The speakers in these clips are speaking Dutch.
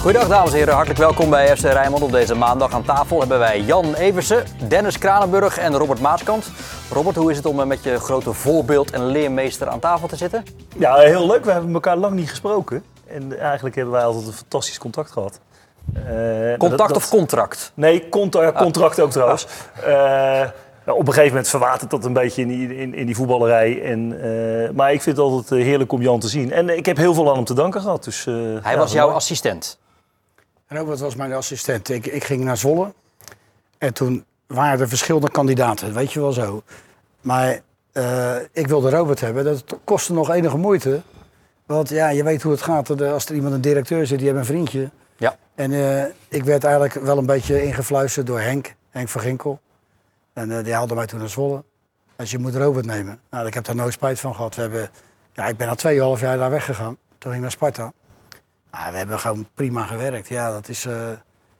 Goedendag dames en heren, hartelijk welkom bij FC Rijnmond. Op deze maandag aan tafel hebben wij Jan Eversen, Dennis Kranenburg en Robert Maaskant. Robert, hoe is het om eh, met je grote voorbeeld en leermeester aan tafel te zitten? Ja, heel leuk. We hebben elkaar lang niet gesproken. En eigenlijk hebben wij altijd een fantastisch contact gehad. Uh, contact dat, dat... of contract? Nee, contact, contract ook trouwens. Uh, nou, op een gegeven moment verwatert dat een beetje in die, in, in die voetballerij. En, uh, maar ik vind het altijd heerlijk om Jan te zien. En ik heb heel veel aan hem te danken gehad. Dus, Hij ja, was jouw assistent? Robert was mijn assistent. Ik, ik ging naar Zwolle. En toen waren er verschillende kandidaten, weet je wel zo. Maar uh, ik wilde Robert hebben. Dat kostte nog enige moeite. Want ja, je weet hoe het gaat. Als er iemand een directeur zit, die heeft een vriendje. Ja. En uh, ik werd eigenlijk wel een beetje ingefluisterd door Henk, Henk van Ginkel. En uh, die haalde mij toen naar Zwolle. Dus je moet Robert nemen. Nou, ik heb daar nooit spijt van gehad. We hebben, ja, ik ben al tweeënhalf jaar daar weggegaan. Toen ging ik naar Sparta. Nou, we hebben gewoon prima gewerkt. Ja, dat is, uh,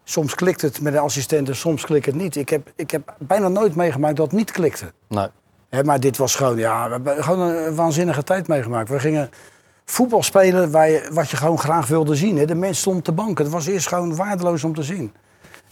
soms klikt het met de assistenten, soms klikt het niet. Ik heb, ik heb bijna nooit meegemaakt dat het niet klikte. Nee. Maar dit was gewoon, ja, we hebben gewoon een waanzinnige tijd meegemaakt. We gingen voetbal spelen waar je, wat je gewoon graag wilde zien. Hè. De mensen stonden te banken. Het was eerst gewoon waardeloos om te zien.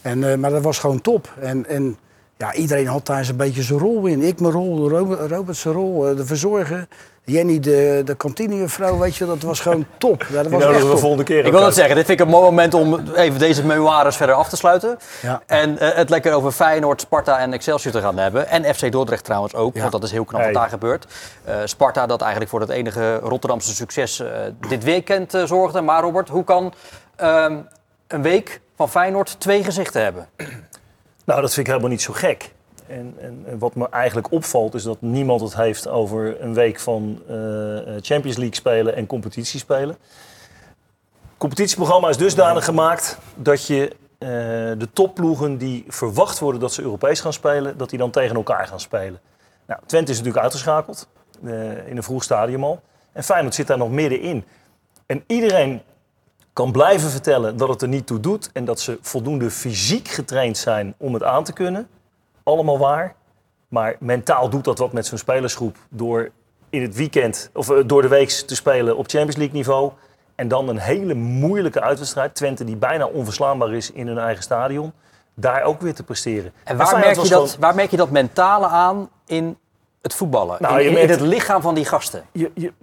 En, uh, maar dat was gewoon top. En, en ja, iedereen had daar eens een beetje zijn rol in. Ik mijn rol, Robert zijn rol, de verzorger. Jenny, de, de kantinevrouw, weet je, dat was gewoon top. Ja, dat was echt top. de volgende keer. Ik wil het zeggen, dit vind ik een mooi moment om even deze memoires verder af te sluiten. Ja. En uh, het lekker over Feyenoord, Sparta en Excelsior te gaan hebben. En FC Dordrecht trouwens ook, Ja. want dat is heel knap Hey. wat daar gebeurt. Uh, Sparta dat eigenlijk voor het enige Rotterdamse succes uh, dit weekend uh, zorgde. Maar Robert, hoe kan um, een week van Feyenoord twee gezichten hebben? Nou, dat vind ik helemaal niet zo gek. En, en, wat me eigenlijk opvalt is dat niemand het heeft over een week van uh, Champions League spelen en competitie spelen. Het competitieprogramma is dusdanig gemaakt dat je uh, de topploegen die verwacht worden dat ze Europees gaan spelen, dat die dan tegen elkaar gaan spelen. Nou, Twente is natuurlijk uitgeschakeld in een vroeg stadium al. En Feyenoord zit daar nog middenin. En iedereen kan blijven vertellen dat het er niet toe doet en dat ze voldoende fysiek getraind zijn om het aan te kunnen allemaal waar. Maar mentaal doet dat wat met zo'n spelersgroep door in het weekend of uh, door de week te spelen op Champions League niveau. En dan een hele moeilijke uitwedstrijd. Twente die bijna onverslaanbaar is in hun eigen stadion. Daar ook weer te presteren. En waar, en merk, je dat, gewoon... waar merk je dat mentale aan in het voetballen? Nou, in, in, merkt, in, het lichaam van die gasten? Je, je,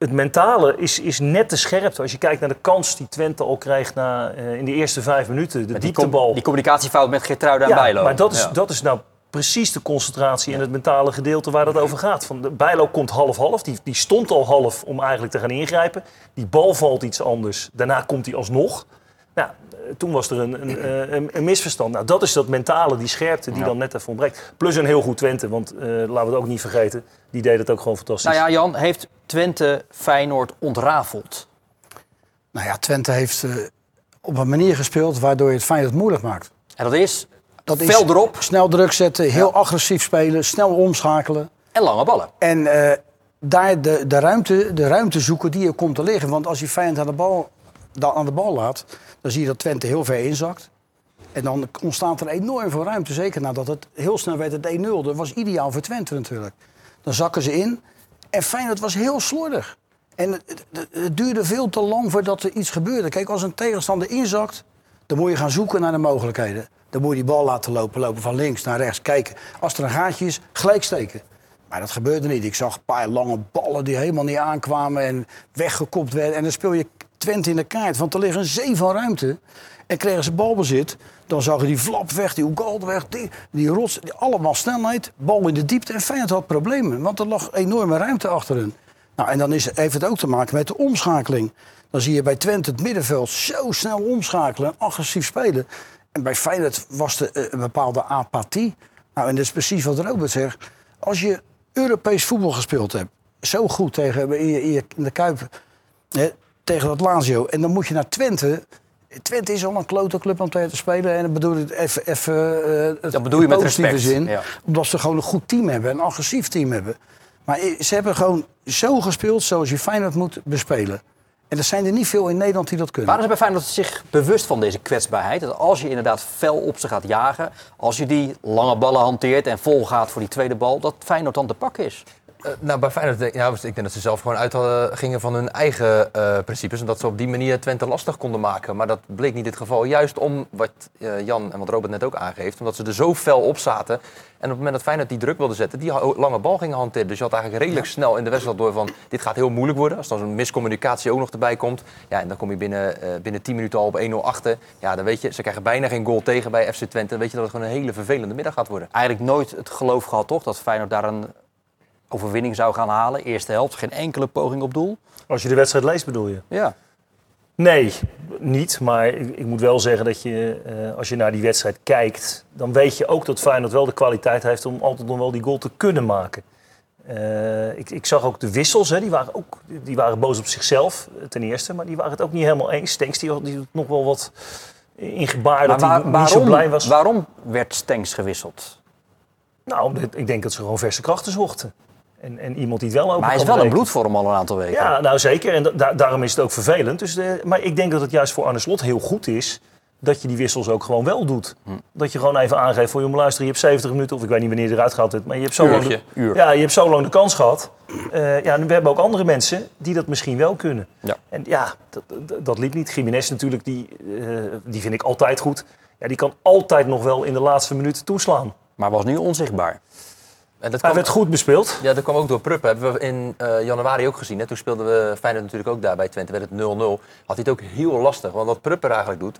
het, mentale is, is net te scherp. Als je kijkt naar de kans die Twente al krijgt na, uh, in de eerste vijf minuten. De die, dieptebal. Com die communicatiefout met Geertruida en ja, Bijlo. Maar dat is, ja. dat is nou precies de concentratie en het mentale gedeelte waar dat over gaat. Van de Bijlo komt half-half. Die, die stond al half om eigenlijk te gaan ingrijpen. Die bal valt iets anders. Daarna komt hij alsnog. Nou, toen was er een, een, een, een, misverstand. Nou, dat is dat mentale, die scherpte die ja. dan net even ontbreekt. Plus een heel goed Twente, want uh, laten we het ook niet vergeten. Die deed het ook gewoon fantastisch. Nou ja, Jan, heeft Twente Feyenoord ontrafeld? Nou ja, Twente heeft uh, op een manier gespeeld waardoor je het Feyenoord moeilijk maakt. En dat is? Dat is erop. Snel druk zetten, heel ja. agressief spelen, snel omschakelen. En lange ballen. En uh, daar de, de, ruimte, de ruimte zoeken die er komt te liggen. Want als je Feyenoord aan de bal, aan de bal laat, dan zie je dat Twente heel ver inzakt. En dan ontstaat er enorm veel ruimte. Zeker nadat het heel snel werd het 1-0. Dat was ideaal voor Twente natuurlijk. Dan zakken ze in. En Feyenoord was heel slordig. En het, het, het, duurde veel te lang voordat er iets gebeurde. Kijk, als een tegenstander inzakt, dan moet je gaan zoeken naar de mogelijkheden. Dan moet je die bal laten lopen, lopen van links naar rechts, kijken. Als er een gaatje is, gelijk steken. Maar dat gebeurde niet. Ik zag een paar lange ballen die helemaal niet aankwamen en weggekopt werden. En dan speel je Twente in de kaart, want er ligt een zee van ruimte. En kregen ze balbezit, dan zag je die flap weg, die Oegalde weg, die, die rots, die, allemaal snelheid, bal in de diepte. En Feyenoord had problemen, want er lag enorme ruimte achter hun. Nou, en dan is, heeft het ook te maken met de omschakeling. Dan zie je bij Twente het middenveld zo snel omschakelen, agressief spelen. En bij Feyenoord was er een bepaalde apathie. Nou, en dat is precies wat Robert zegt. Als je Europees voetbal gespeeld hebt, zo goed tegen, in, in, de Kuip, tegen dat Lazio. En dan moet je naar Twente. Twente is al een klote club om tegen te spelen. En dan bedoel ik even, even uh, dat bedoel je met respect. zin. Ja. Omdat ze gewoon een goed team hebben, een agressief team hebben. Maar ze hebben gewoon zo gespeeld zoals je Feyenoord moet bespelen. En er zijn er niet veel in Nederland die dat kunnen. Waren ze bij Feyenoord zich bewust van deze kwetsbaarheid? Dat als je inderdaad fel op ze gaat jagen, als je die lange ballen hanteert en vol gaat voor die tweede bal, dat Feyenoord dan te pakken is. Eh, nou, bij Feyenoord denk, ja, ik denk dat ze zelf gewoon uit hadden, gingen van hun eigen eh, principes. En dat ze op die manier Twente lastig konden maken. Maar dat bleek niet het geval. Juist om wat eh, Jan en wat Robert net ook aangeeft. Omdat ze er zo fel op zaten. En op het moment dat Feyenoord die druk wilde zetten, die lange bal gingen hanteren. Dus je had eigenlijk redelijk snel in de wedstrijd door van dit gaat heel moeilijk worden. Als dan zo'n miscommunicatie ook nog erbij komt. Ja, en dan kom je binnen, binnen 10 minuten al op 1-0 achter. Ja, dan weet je, ze krijgen bijna geen goal tegen bij FC Twente. Dan weet je dat het gewoon een hele vervelende middag gaat worden. Eigenlijk nooit het geloof gehad, toch? Dat Feyenoord daar een overwinning zou gaan halen. Eerste helft, geen enkele poging op doel. Als je de wedstrijd leest bedoel je? Ja. Nee, niet. Maar ik, ik moet wel zeggen dat je, eh, als je naar die wedstrijd kijkt, dan weet je ook dat Feyenoord wel de kwaliteit heeft om altijd nog wel die goal te kunnen maken. Eh, ik, ik zag ook de wissels, hè, die, waren ook, die waren boos op zichzelf eh, ten eerste, maar die waren het ook niet helemaal eens. Stenks die, die doet nog wel wat in gebaar dat hij niet zo blij was. waarom werd Stenks gewisseld? Nou, ik denk dat ze gewoon verse krachten zochten. En, en iemand die het wel open Maar hij is wel een bloedvorm al een aantal weken. Ja, nou zeker. En da- da- daarom is het ook vervelend. Dus, maar ik denk dat het juist voor Arne Slot heel goed is dat je die wissels ook gewoon wel doet. Hm. Dat je gewoon even aangeeft voor je luister, je hebt 70 minuten, of ik weet niet wanneer je eruit gehaald hebt, maar je hebt zo, lang de, uur. ja, je hebt zo lang de kans gehad. Eh, ja, en we hebben ook andere mensen die dat misschien wel kunnen. Ja. En ja, dat, dat, dat liep niet. Jiménez natuurlijk, die, eh, die vind ik altijd goed. Ja, die kan altijd nog wel in de laatste minuten toeslaan. Maar was nu onzichtbaar. En dat Hij kwam- werd goed bespeeld. Ja, dat kwam ook door Pruppen. Hebben we in eh, januari ook gezien. Hè? Toen speelden we Feyenoord natuurlijk ook daar bij Twente. Werd het 0-0. Had hij het ook heel lastig. Want wat Pruppen eigenlijk doet...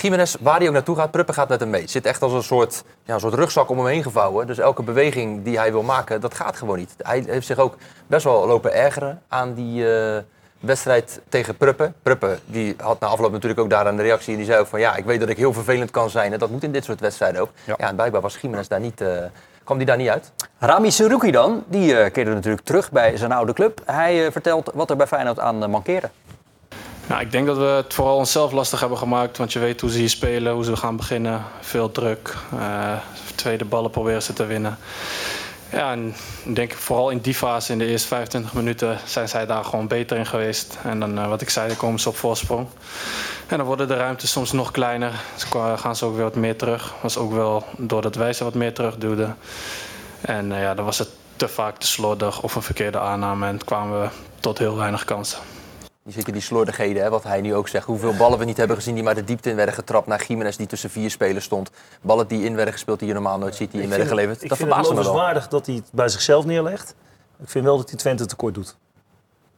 Jiménez, waar hij ook naartoe gaat, Pruppen gaat met hem mee. Zit echt als een soort, ja, een soort rugzak om hem heen gevouwen. Dus elke beweging die hij wil maken, dat gaat gewoon niet. Hij heeft zich ook best wel lopen ergeren aan die eh, wedstrijd tegen Pruppen. Pruppen die had na afloop natuurlijk ook daar een reactie. En die zei ook van ja, ik weet dat ik heel vervelend kan zijn. En dat moet in dit soort wedstrijden ook. Ja. Ja, en blijkbaar was Jiménez daar niet, kwam die daar niet uit. Rami Seruki dan, die eh, keerde natuurlijk terug bij zijn oude club. Hij eh, vertelt wat er bij Feyenoord aan uh, mankeerde. Nou, ik denk dat we het vooral onszelf lastig hebben gemaakt. Want je weet hoe ze hier spelen, hoe ze gaan beginnen. Veel druk. eh, tweede ballen proberen ze te winnen. Ja, en ik denk vooral in die fase, in de eerste 25 minuten, zijn zij daar gewoon beter in geweest. En dan, eh, wat ik zei, dan komen ze op voorsprong. En dan worden de ruimtes soms nog kleiner. Dus gaan ze ook weer wat meer terug. Was ook wel doordat wij ze wat meer terugduwden. En eh, ja, dan was het te vaak te slordig of een verkeerde aanname. En kwamen we tot heel weinig kansen. Die zeker die slordigheden, hè, wat hij nu ook zegt. Hoeveel ballen we niet hebben gezien die maar de diepte in werden getrapt. Naar Jiménez die tussen vier spelers stond. Ballen die in werden gespeeld die je normaal nooit ziet, die in werden geleverd. Ik Dat vind het verbaasde me wel. lovenswaardig dat hij het bij zichzelf neerlegt. Ik vind wel dat hij Twente tekort doet.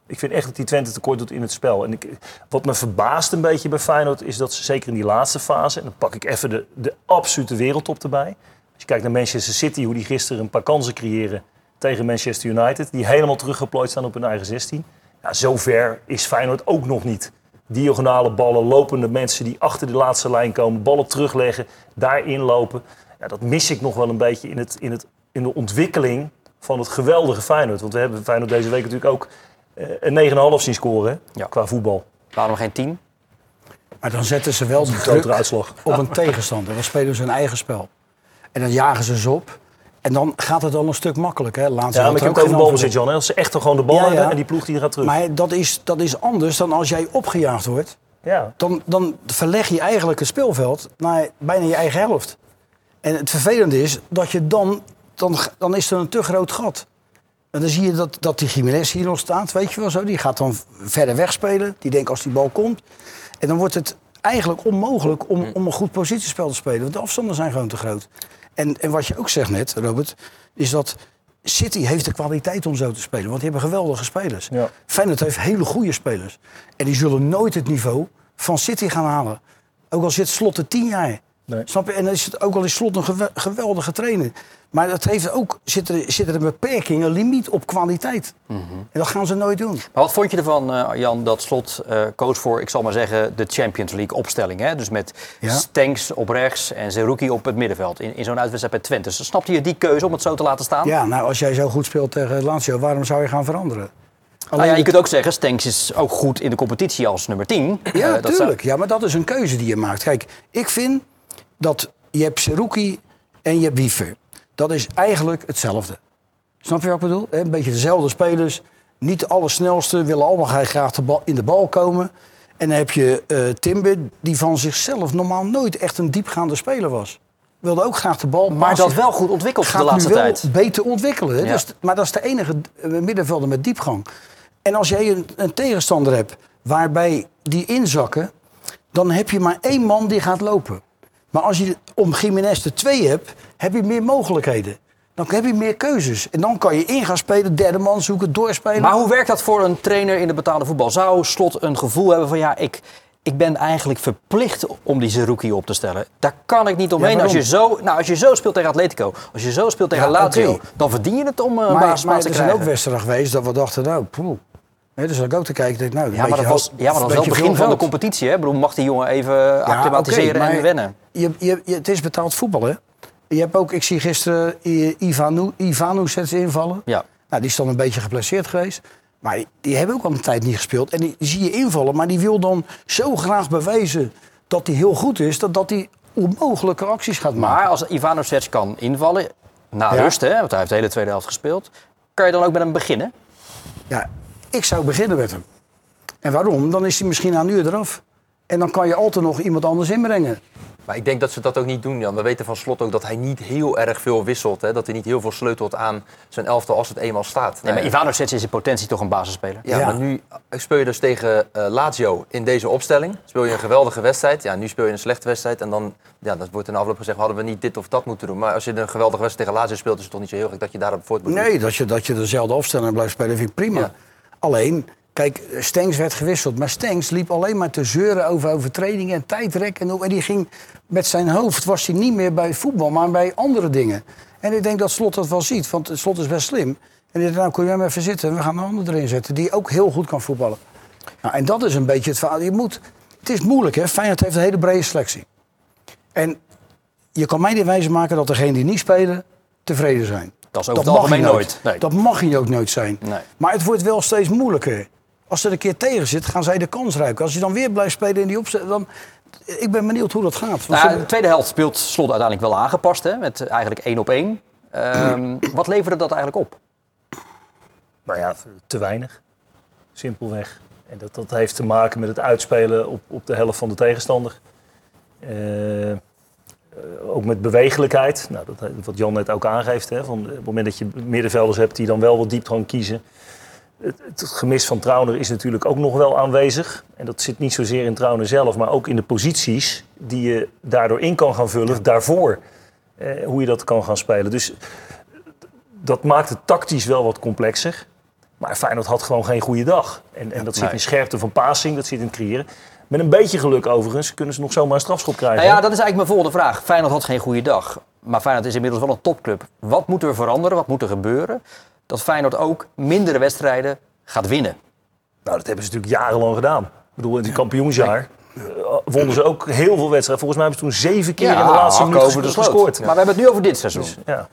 Ik vind echt dat hij Twente tekort doet in het spel. En ik, wat me verbaast een beetje bij Feyenoord is dat ze zeker in die laatste fase... en dan pak ik even de, de absolute wereldtop erbij. Als je kijkt naar Manchester City, hoe die gisteren een paar kansen creëren tegen Manchester United... die helemaal teruggeplooid staan op hun eigen 16. Ja, zover is Feyenoord ook nog niet. Diagonale ballen, lopende mensen die achter de laatste lijn komen... ballen terugleggen, daarin lopen. Ja, dat mis ik nog wel een beetje in, het, in, het, in de ontwikkeling van het geweldige Feyenoord. Want we hebben Feyenoord deze week natuurlijk ook eh, een 9,5 zien scoren Ja. qua voetbal. Waarom geen 10? Maar dan zetten ze wel de Grotere druk uitslag. op een tegenstander. Dan spelen ze hun eigen spel. En dan jagen ze ze op. En dan gaat het al een stuk makkelijker. Hè. Laatst Ja, maar ik heb het over balbezit, hè. Als ze echt gewoon de bal Ja, hebben ja. en die ploeg die gaat terug. Maar dat is, dat is anders dan als jij opgejaagd wordt. ja. Dan, dan verleg je eigenlijk het speelveld naar bijna je eigen helft. En het vervelende is dat je dan, dan, dan is er een te groot gat. En dan zie je dat, dat die Jiménez hier nog staat, weet je wel zo. Die gaat dan verder wegspelen. Die denkt als die bal komt. En dan wordt het eigenlijk onmogelijk om, om een goed positiespel te spelen. Want de afstanden zijn gewoon te groot. En, en wat je ook zegt net, Robert, is dat City heeft de kwaliteit om zo te spelen. Want die hebben geweldige spelers. Ja. Feyenoord heeft hele goede spelers. En die zullen nooit het niveau van City gaan halen. Ook al zit Slot er tien jaar. Nee. Snap je? En dan is het ook al is Slot een gewe- geweldige trainer. Maar dat heeft ook, zit, er, zit er een beperking, een limiet op kwaliteit. Mhm. En dat gaan ze nooit doen. Maar wat vond je ervan, eh, Jan, dat Slot eh koos voor, ik zal maar zeggen, de Champions League opstelling? Hè? Dus met Ja. Stenks op rechts en Zerouki op het middenveld in, in zo'n uitwedstrijd bij Twente. Dus snapte je die keuze om het zo te laten staan? Ja, nou als jij zo goed speelt tegen Lazio, waarom zou je gaan veranderen? Nou ja, je kunt ook zeggen, Stenks is ook goed in de competitie als nummer 10. Ja, dat zou- tuurlijk. Ja, maar dat is een keuze die je maakt. Kijk, ik vind dat je hebt Seruki en je hebt Wiever. Dat is eigenlijk hetzelfde. Snap je wat ik bedoel? Een beetje dezelfde spelers. Niet de allersnelste, willen allemaal graag de bal, in de bal komen. En dan heb je eh Timber, die van zichzelf normaal nooit echt een diepgaande speler was. Wilde ook graag de bal Maar dat wel goed ontwikkeld gaat de laatste nu wel tijd. beter ontwikkelen. Ja. Dus, maar dat is de enige eh, middenvelder met diepgang. En als jij een, een tegenstander hebt waarbij die inzakken... dan heb je maar één man die gaat lopen. Maar als je om Jiménez de twee hebt, heb je meer mogelijkheden. Dan heb je meer keuzes. En dan kan je in gaan spelen, derde man zoeken, doorspelen. Maar hoe werkt dat voor een trainer in de betaalde voetbal? Zou Slot een gevoel hebben van ja, ik, ik ben eigenlijk verplicht om die Zerouki op te stellen. Daar kan ik niet omheen. Ja, als, je zo, nou, als je zo speelt tegen Atletico, als je zo speelt tegen Ja, Lazio, dan verdien je het om een maar, maar te er zijn krijgen. ook wedstrijden geweest dat we dachten, nou, poeh. Hè, dus zat ik ook te kijken, denk, ik, nou, een ja, maar dat was, ja, maar dat was wel het begin van de competitie. Hè? Ik bedoel, mag die jongen even Ja, acclimatiseren en wennen? Je, je, je, het is betaald voetbal, hè? Je hebt ook, ik zie gisteren Ivanu, Ivanu zetten ze invallen. Ja. Nou, die is dan een beetje geplaceerd geweest. Maar die, die hebben ook al een tijd niet gespeeld. En die, zie je invallen, maar die wil dan zo graag bewijzen dat hij heel goed is, dat, dat hij onmogelijke acties gaat maken. Maar als Ivanovic kan invallen, na Ja. rust, hè, want hij heeft de hele tweede helft gespeeld, kan je dan ook met hem beginnen? Ja, ik zou beginnen met hem. En waarom? Dan is hij misschien na een uur eraf. En dan kan je altijd nog iemand anders inbrengen. Maar ik denk dat ze dat ook niet doen, Jan. We weten van Slot ook dat hij niet heel erg veel wisselt. Hè? Dat hij niet heel veel sleutelt aan zijn elftal als het eenmaal staat. Nee, maar Ivanovic is in potentie toch een basisspeler. Ja, Ja. maar nu speel je dus tegen eh, Lazio in deze opstelling. Speel je een geweldige wedstrijd. Ja, nu speel je een slechte wedstrijd. En dan ja, dat wordt in de afloop gezegd, hadden we niet dit of dat moeten doen. Maar als je een geweldige wedstrijd tegen Lazio speelt, is het toch niet zo heel gek dat je daarop voort moet Nee, dat je, dat je dezelfde opstelling blijft spelen vind ik prima. Ja. Alleen, kijk, Stengs werd gewisseld. Maar Stengs liep alleen maar te zeuren over overtredingen en tijdrek. En, die ging met zijn hoofd, was hij niet meer bij voetbal, maar bij andere dingen. En ik denk dat Slot dat wel ziet, want Slot is best slim. En die nou kun je hem even zitten en we gaan een ander erin zetten... die ook heel goed kan voetballen. Nou, en dat is een beetje het verhaal. Je moet, het is moeilijk, hè. Feyenoord heeft een hele brede selectie. En je kan mij niet wijzen maken dat degenen die niet spelen tevreden zijn. Dat is over het algemeen je nooit. Nee. Dat mag je ook nooit zijn. Nee. Maar het wordt wel steeds moeilijker. Als ze er een keer tegen zit, gaan zij de kans ruiken. Als je dan weer blijft spelen in die opzet, dan... Ik ben benieuwd hoe dat gaat. Want Nou, ze- de tweede helft speelt Slot uiteindelijk wel aangepast, hè, met eigenlijk één op één. Ehm, wat leverde dat eigenlijk op? Nou ja, te weinig. Simpelweg. En dat, dat heeft te maken met het uitspelen op, op de helft van de tegenstander. Eh, eh, ook met bewegelijkheid. Nou, dat, wat Jan net ook aangeeft. Hè, van, op het moment dat je middenvelders hebt die dan wel wat diepgang kiezen. Het, het gemis van Trauner is natuurlijk ook nog wel aanwezig. En dat zit niet zozeer in Trauner zelf, maar ook in de posities die je daardoor in kan gaan vullen. Daarvoor eh, hoe je dat kan gaan spelen. Dus dat maakt het tactisch wel wat complexer. Maar Feyenoord had gewoon geen goede dag. En, en dat zit in scherpte van passing, dat zit in het creëren. Met een beetje geluk overigens kunnen ze nog zomaar een strafschop krijgen. Nou ja, dat is eigenlijk mijn volgende vraag. Feyenoord had geen goede dag. Maar Feyenoord is inmiddels wel een topclub. Wat moet er veranderen? Wat moet er gebeuren? Dat Feyenoord ook mindere wedstrijden gaat winnen. Nou, dat hebben ze natuurlijk jarenlang gedaan. Ik bedoel, in het kampioensjaar eh, wonnen ze ook heel veel wedstrijden. Volgens mij hebben ze toen zeven keer in de laatste minuut gescoord. Maar we hebben het nu over dit seizoen. Dus, ja.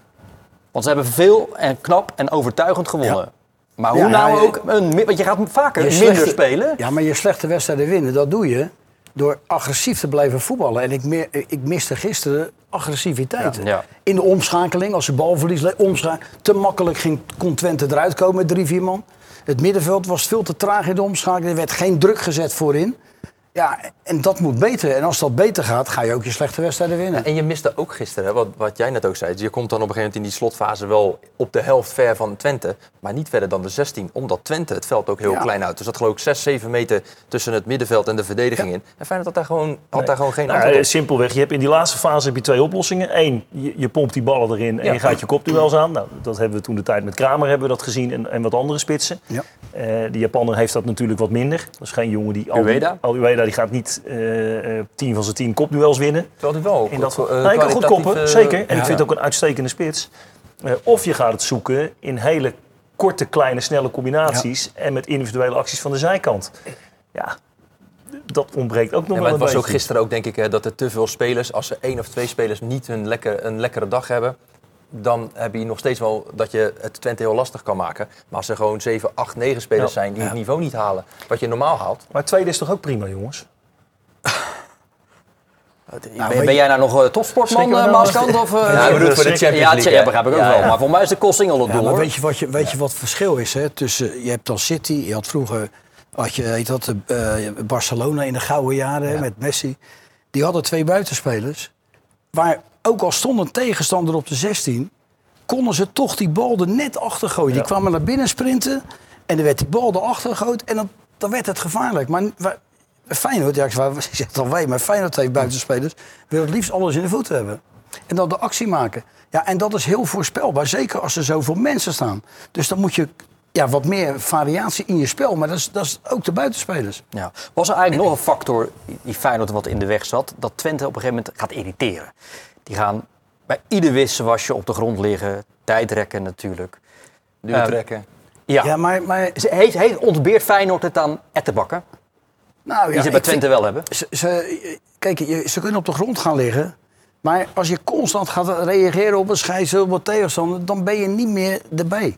Want ze hebben veel en knap en overtuigend gewonnen. Maar hoe Ja, nou ook... Een, want je gaat vaker Je minder slechte- spelen. Ja, maar je slechte wedstrijden winnen, dat doe je door agressief te blijven voetballen. En ik, meer, ik miste gisteren agressiviteit. Ja. Ja. In de omschakeling, als ze balverlies le- omscha te makkelijk ging kon Twente eruit komen met drie, vier man. Het middenveld was veel te traag in de omschakeling. Er werd geen druk gezet voorin. Ja, en dat moet beter. En als dat beter gaat, ga je ook je slechte wedstrijden winnen. En je miste ook gisteren, hè, wat, wat jij net ook zei. Je komt dan op een gegeven moment in die slotfase wel op de helft ver van Twente. Maar niet verder dan de 16, omdat Twente het veld ook heel Ja. klein houdt. Dus dat geloof ik 6, 7 meter tussen het middenveld en de verdediging in. En Feyenoord had daar gewoon, had daar gewoon geen Nou, antwoord eh, op. simpelweg, je hebt in die laatste fase heb je twee oplossingen. Eén, je, je pompt die ballen erin en je gaat je kopduels aan. Nou, dat hebben we toen de tijd met Kramer hebben we dat gezien en, en wat andere spitsen. Ja. Eh, die Japaner heeft dat natuurlijk wat minder. Dat is geen jongen die... al- Ueda? Al Ueda die gaat niet eh, eh, tien van zijn tien kopduels winnen. Terwijl hij wel In dat, nee, hij kan goed koppen, zeker. En ik vind het ook een uitstekende spits. Eh, of je gaat het zoeken in hele korte, kleine, snelle combinaties. En met individuele acties van de zijkant. Ja, dat ontbreekt ook nog Ja, wel een het was ook gisteren ook, denk ik, dat er te veel spelers, als er één of twee spelers niet hun lekker, een lekkere dag hebben, dan heb je nog steeds wel dat je het Twente heel lastig kan maken. Maar als er gewoon 7, 8, 9 spelers Ja. zijn die het niveau niet halen, wat je normaal haalt. Maar tweede is toch ook prima, jongens? ben, weet ben je- jij nou nog eh, topsportman, we eh, nou? Maaskant? Of, eh, Ja, hij bedoelt voor de Champions ja, League, Ja, hè? begrijp ik ook Ja, wel. ja. Maar voor mij is de Koolsingel het Ja, doel, maar weet je wat, je, weet je wat het verschil is? Hè? Tussen, je hebt dan City, je had vroeger had je, heet dat, eh, Barcelona in de gouden jaren met Messi. Die hadden twee buitenspelers. Waar ook al stond een tegenstander op de 16, konden ze toch die bal er net achter gooien. Die kwamen naar binnen sprinten en dan werd die bal erachter gegooid en dan, dan werd het gevaarlijk. Maar wij- Feyenoord, ja, ik zeg- al wij, maar Feyenoord heeft buitenspelers, wil het liefst alles in de voeten hebben. En dan de actie maken. Ja, en dat is heel voorspelbaar, zeker als er zoveel mensen staan. Dus dan moet je ja, wat meer variatie in je spel, maar dat is, dat is ook de buitenspelers. Ja. Was er eigenlijk nog een factor die Feyenoord wat in de weg zat? Dat Twente op een gegeven moment gaat irriteren. Die gaan bij ieder wisselwasje op de grond liggen. Tijdrekken natuurlijk. Duur Eh, trekken. Ja. Ja, maar, maar Heeft, heeft, ontbeert Feyenoord het aan ettenbakken? nou, Die ja, ze bij vind- Twente wel hebben. Ze, ze, kijk, je- ze kunnen op de grond gaan liggen. Maar als je constant gaat reageren op een scheidsrechter, op een tegenstander, dan ben je niet meer erbij.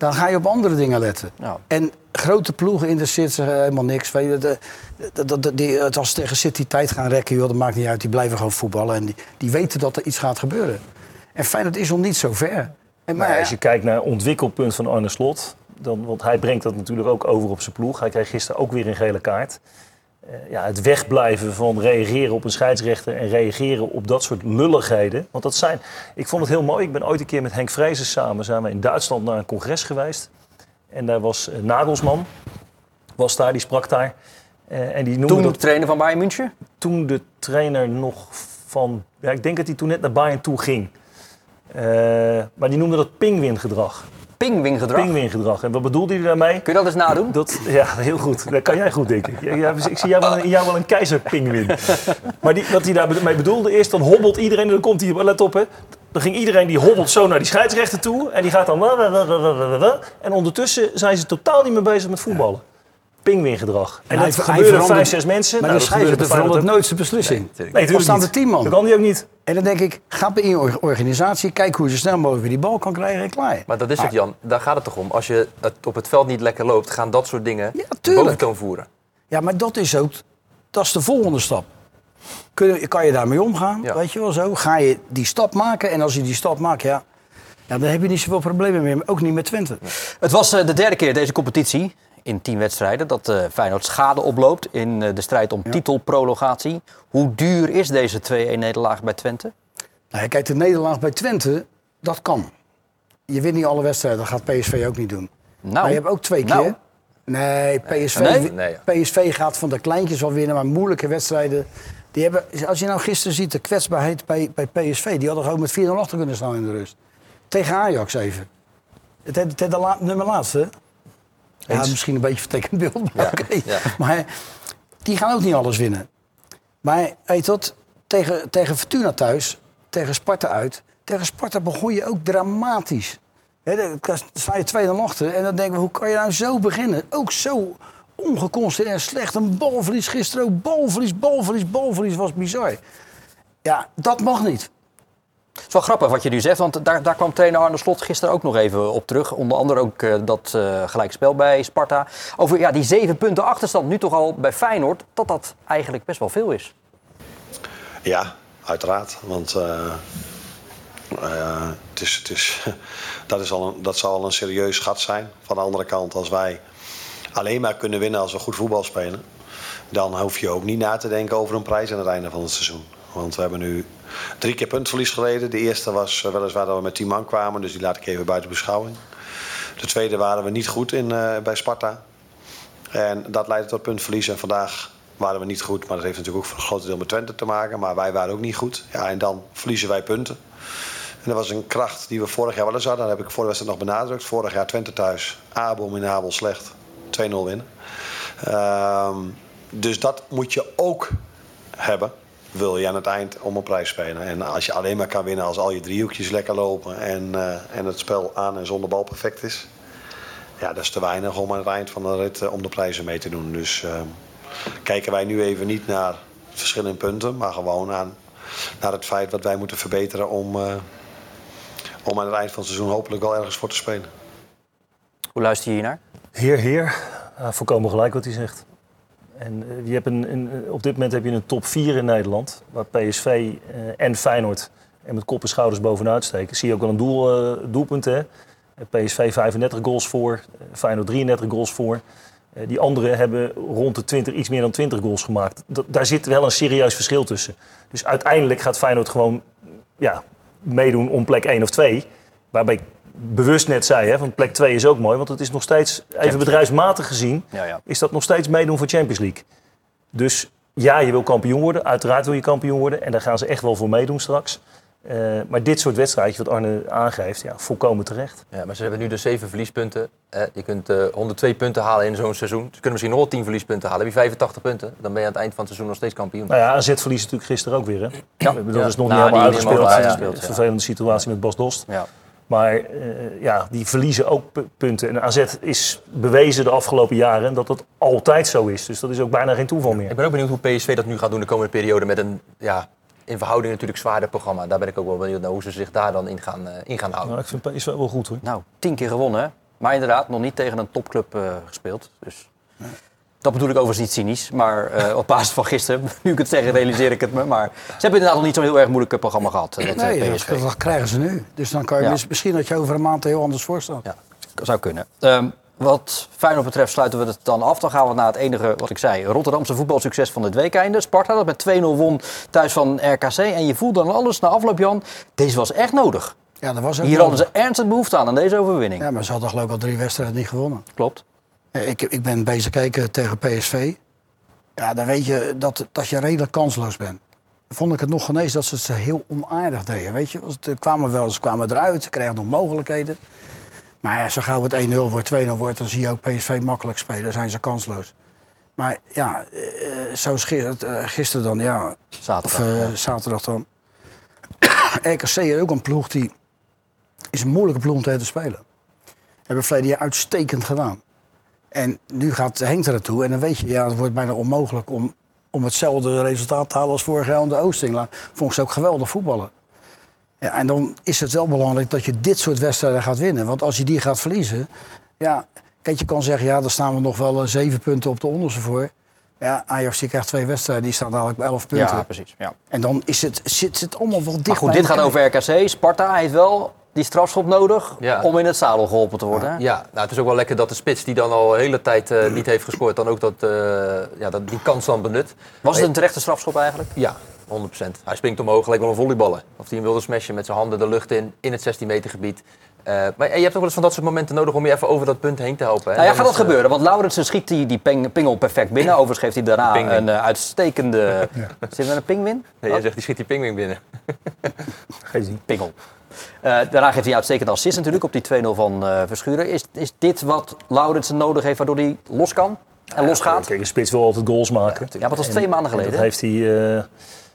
Dan ga je op andere dingen letten. En grote ploegen interesseert ze helemaal niks. Weet je, de, de, de, de- die, het als ze tegen City tijd gaan rekken, joh, dat maakt niet uit. Die blijven gewoon voetballen. En die, die weten dat er iets gaat gebeuren. En Feyenoord is nog niet zo ver. En, maar, Maar als je kijkt naar het ontwikkelpunt van Arne Slot, dan, want hij brengt dat natuurlijk ook over op zijn ploeg. Hij kreeg gisteren ook weer een gele kaart. Eh, ja, het wegblijven van reageren op een scheidsrechter en reageren op dat soort lulligheden. Want dat zijn, ik vond het heel mooi. Ik ben ooit een keer met Henk Vrezen samen zijn we in Duitsland naar een congres geweest. En daar was eh, Nagelsman, was daar, die sprak daar. Eh, en die noemde Toen dat de trainer van Bayern München? toen de trainer nog van... Ja, ik denk dat hij toen net naar Bayern toe ging. Maar die noemde dat pingwingedrag. Pingwinggedrag. Pingwingedrag. En wat bedoelde hij daarmee? Kun je dat eens nadoen? Dat, ja, heel goed. Dat kan jij goed, denk ik. Ja, ik zie jou wel, in jou wel een keizerpingwin. Maar die, wat hij daarmee bedoelde is, dan hobbelt iedereen... En dan komt hij, let op hè. Dan ging iedereen, die hobbelt zo naar die scheidsrechter toe. En die gaat dan... En ondertussen zijn ze totaal niet meer bezig met voetballen. Pingwingedrag. En hij- dat gebeurde vijf, zes mensen. maar Nou, de bij Feyenoord verandert ook. nooit zijn beslissing. Nee, Dan natuurlijk staan er tien man. Dat kan hij ook niet. En dan denk ik, ga in je or- organisatie, kijk hoe je zo snel mogelijk weer die bal kan krijgen en klaar. Maar dat is het, Jan. Daar gaat het toch om. Als je het op het veld niet lekker loopt, gaan dat soort dingen Ja, tuurlijk. boventoon voeren. Ja, maar dat is ook, dat is de volgende stap. Kun je, kan je daarmee omgaan, Ja. weet je wel zo? Ga je die stap maken en als je die stap maakt, ja, ja dan heb je niet zoveel problemen meer. Ook niet met Twente. Het was eh, de derde keer deze competitie in tien wedstrijden dat eh, Feyenoord schade oploopt in eh, de strijd om titelprologatie. Hoe duur is deze 2-1 nederlaag bij Twente? Nou, kijk, de nederlaag bij Twente, dat kan. Je wint niet alle wedstrijden, dat gaat PSV ook niet doen. Nou, maar je hebt ook twee nou. keer. Nee, PSV, Nee? Nee, PSV gaat van de kleintjes wel winnen, maar moeilijke wedstrijden. Die hebben, als je nou gisteren ziet, de kwetsbaarheid bij, bij PSV, die hadden gewoon met 4-0 achter kunnen staan in de rust. Tegen Ajax even. Het, het, het, de la- nummer laatste. Ja, misschien een beetje vertekend beeld, maar. Maar die gaan ook niet alles winnen. Maar weet je wat, tegen, tegen Fortuna thuis, tegen Sparta uit. Tegen Sparta begon je ook dramatisch. Hè, dan sta je 2 0 achter en dan denken we, hoe kan je nou zo beginnen? Ook zo ongeconstateerd en slecht. Een balverlies gisteren ook. Balverlies, balverlies, balverlies was bizar. Ja, dat mag niet. Het is wel grappig wat je nu zegt, want daar, daar kwam trainer Arne Slot gisteren ook nog even op terug. Onder andere ook eh, dat eh gelijkspel bij Sparta. Over ja, die zeven punten achterstand, nu toch al bij Feyenoord, dat dat eigenlijk best wel veel is. Ja, uiteraard. Want eh, het is, het is, dat, is al een, dat zal al een serieus gat zijn. Van de andere kant, als wij alleen maar kunnen winnen als we goed voetbal spelen... dan hoef je ook niet na te denken over een prijs aan het einde van het seizoen. Want we hebben nu drie keer puntverlies geleden. De eerste was eh, weliswaar dat we met 10 man kwamen, dus die laat ik even buiten beschouwing. De tweede waren we niet goed in, eh, bij Sparta. En dat leidde tot puntverlies. En vandaag waren we niet goed. Maar dat heeft natuurlijk ook voor een groot deel met Twente te maken. Maar wij waren ook niet goed. Ja, en dan verliezen wij punten. En dat was een kracht die we vorig jaar wel eens hadden. Dat heb ik voor de wedstrijd nog benadrukt. Vorig jaar Twente thuis. Abominabel slecht. 2-0 winnen. Ehm, dus dat moet je ook hebben. Wil je aan het eind om een prijs spelen. En als je alleen maar kan winnen als al je driehoekjes lekker lopen. En, eh, en het spel aan en zonder bal perfect is. Ja, dat is te weinig om aan het eind van de rit eh, om de prijzen mee te doen. Dus ehm, kijken wij nu even niet naar verschillende punten, maar gewoon aan, naar het feit wat wij moeten verbeteren om, eh, om aan het eind van het seizoen hopelijk wel ergens voor te spelen. Hoe luister je hiernaar? Heer, heer. Ja, volkomen gelijk wat hij zegt. En eh, je hebt een, een, op dit moment heb je een top 4 in Nederland. Waar PSV eh, en Feyenoord en met kop en schouders bovenuit steken. Zie je ook wel een doel, eh, doelpunt. Hè? Eh, PSV 35 goals voor, eh, Feyenoord 33 goals voor. Eh, die anderen hebben rond de 20, iets meer dan 20 goals gemaakt. Daar zit wel een serieus verschil tussen. Dus uiteindelijk gaat Feyenoord gewoon ja, meedoen om plek 1 of 2. Waarbij bewust net zei, hè, van plek 2 is ook mooi. Want het is nog steeds, even bedrijfsmatig gezien, Ja, ja. is dat nog steeds meedoen voor Champions League. Dus ja, je wil kampioen worden. Uiteraard wil je kampioen worden. En daar gaan ze echt wel voor meedoen straks. Eh, maar dit soort wedstrijdjes, wat Arne aangeeft, ja, volkomen terecht. Ja, maar ze hebben nu dus zeven verliespunten. Je kunt eh, 102 punten halen in zo'n seizoen. Ze kunnen misschien nog wel 10 verliespunten halen. Heb je 85 punten, dan ben je aan het eind van het seizoen nog steeds kampioen. Nou ja, AZ verliest natuurlijk gisteren ook weer. Hè? Ja. Ik bedoel, Dat is nog Na niet helemaal uitgespeeld. helemaal Ja, uitgespeeld, Een ja. vervelende situatie met Bas Dost. Ja. Maar eh, ja, die verliezen ook pu- punten. En AZ is bewezen de afgelopen jaren dat dat altijd zo is. Dus dat is ook bijna geen toeval meer. Ik ben ook benieuwd hoe PSV dat nu gaat doen de komende periode met een ja, in verhouding natuurlijk zwaarder programma. Daar ben ik ook wel benieuwd naar hoe ze zich daar dan in gaan, eh, in gaan houden. Nou, ik vind PSV wel goed hoor. Nou, tien keer gewonnen. hè? Maar inderdaad, nog niet tegen een topclub eh, gespeeld. Dus dat bedoel ik overigens niet cynisch. Maar eh, op basis van gisteren, nu ik het zeg, realiseer ik het me. Maar ze hebben inderdaad nog niet zo'n heel erg moeilijk programma gehad. eh, Dat, eh, Nee, dat, krijgen ze nu. Dus dan kan je Ja. misschien dat je over een maand heel anders voor staat. Ja, zou kunnen. Ehm, wat Feyenoord betreft sluiten we het dan af. Dan gaan we naar het enige, wat ik zei, Rotterdamse voetbalsucces van dit weekende. Sparta dat met 2-0 won thuis van RKC. En je voelt dan alles na afloop, Jan. Deze was echt nodig. Ja, dat was Hier wel- hadden ze ernstig behoefte aan, aan deze overwinning. Ja, maar ze hadden geloof ik al drie wedstrijden niet gewonnen. Klopt. Eh, Ik, ik ben bezig kijken tegen PSV. Ja, dan weet je dat, dat je redelijk kansloos bent. Vond ik het nog genees dat ze het heel onaardig deden. Weet je, ze kwamen wel, ze kwamen eruit, ze kregen nog mogelijkheden. Maar ja, zo gauw het 1-0 wordt, 2-0 wordt, dan zie je ook PSV makkelijk spelen. Dan zijn ze kansloos. Maar ja, eh, zoals gisteren, eh, gisteren dan, ja, Zaterdag. of ja. zaterdag dan. RKC is ook een ploeg die is een moeilijke ploeg om tegen te spelen. Hebben verleden jaar uitstekend gedaan. En nu gaat Henk er naartoe en dan weet je, ja, het wordt bijna onmogelijk om, om hetzelfde resultaat te halen als vorig jaar aan de Oosting. Vond ze ook geweldig voetballen. Ja, en dan is het wel belangrijk dat je dit soort wedstrijden gaat winnen. Want als je die gaat verliezen, ja, kijk, je kan zeggen, ja, dan staan we nog wel eh, zeven punten op de onderste voor. Ja, Ajax die krijgt twee wedstrijden, die staan dadelijk bij elf punten. Ja, precies. Ja. En dan is het, zit het allemaal wel dicht Maar goed, dit gaat over RKC. Sparta heeft wel die strafschop nodig Ja. om in het zadel geholpen te worden. hè? Ja, nou, het is ook wel lekker dat de spits die dan al een hele tijd eh, niet heeft gescoord, dan ook dat, eh, ja, dat, die kans dan benut. Was het een terechte strafschop eigenlijk? Ja, 100%. Hij springt omhoog, gelijk wel een volleyballer. Of hij hem wilde smashen met zijn handen de lucht in, in het 16 meter gebied. Eh, maar je hebt ook wel eens van dat soort momenten nodig om je even over dat punt heen te helpen. hè. Nou ja, gaat dat gebeuren? Want Laurensen schiet die, die ping- pingel perfect binnen. Overigens geeft hij daarna een uitstekende... Zit er een pingwin? Nee, jij zegt die schiet die pingwing binnen. Geen zin. Pingel. Eh, daarna geeft hij een uitstekende assist natuurlijk op die 2-0 van eh, Verschuren. Is, is dit wat Laurensen nodig heeft waardoor hij los kan en los gaat? Kijk, een spits wil altijd goals maken. Ja, maar dat was En- twee maanden en geleden. Dat heeft hij, eh,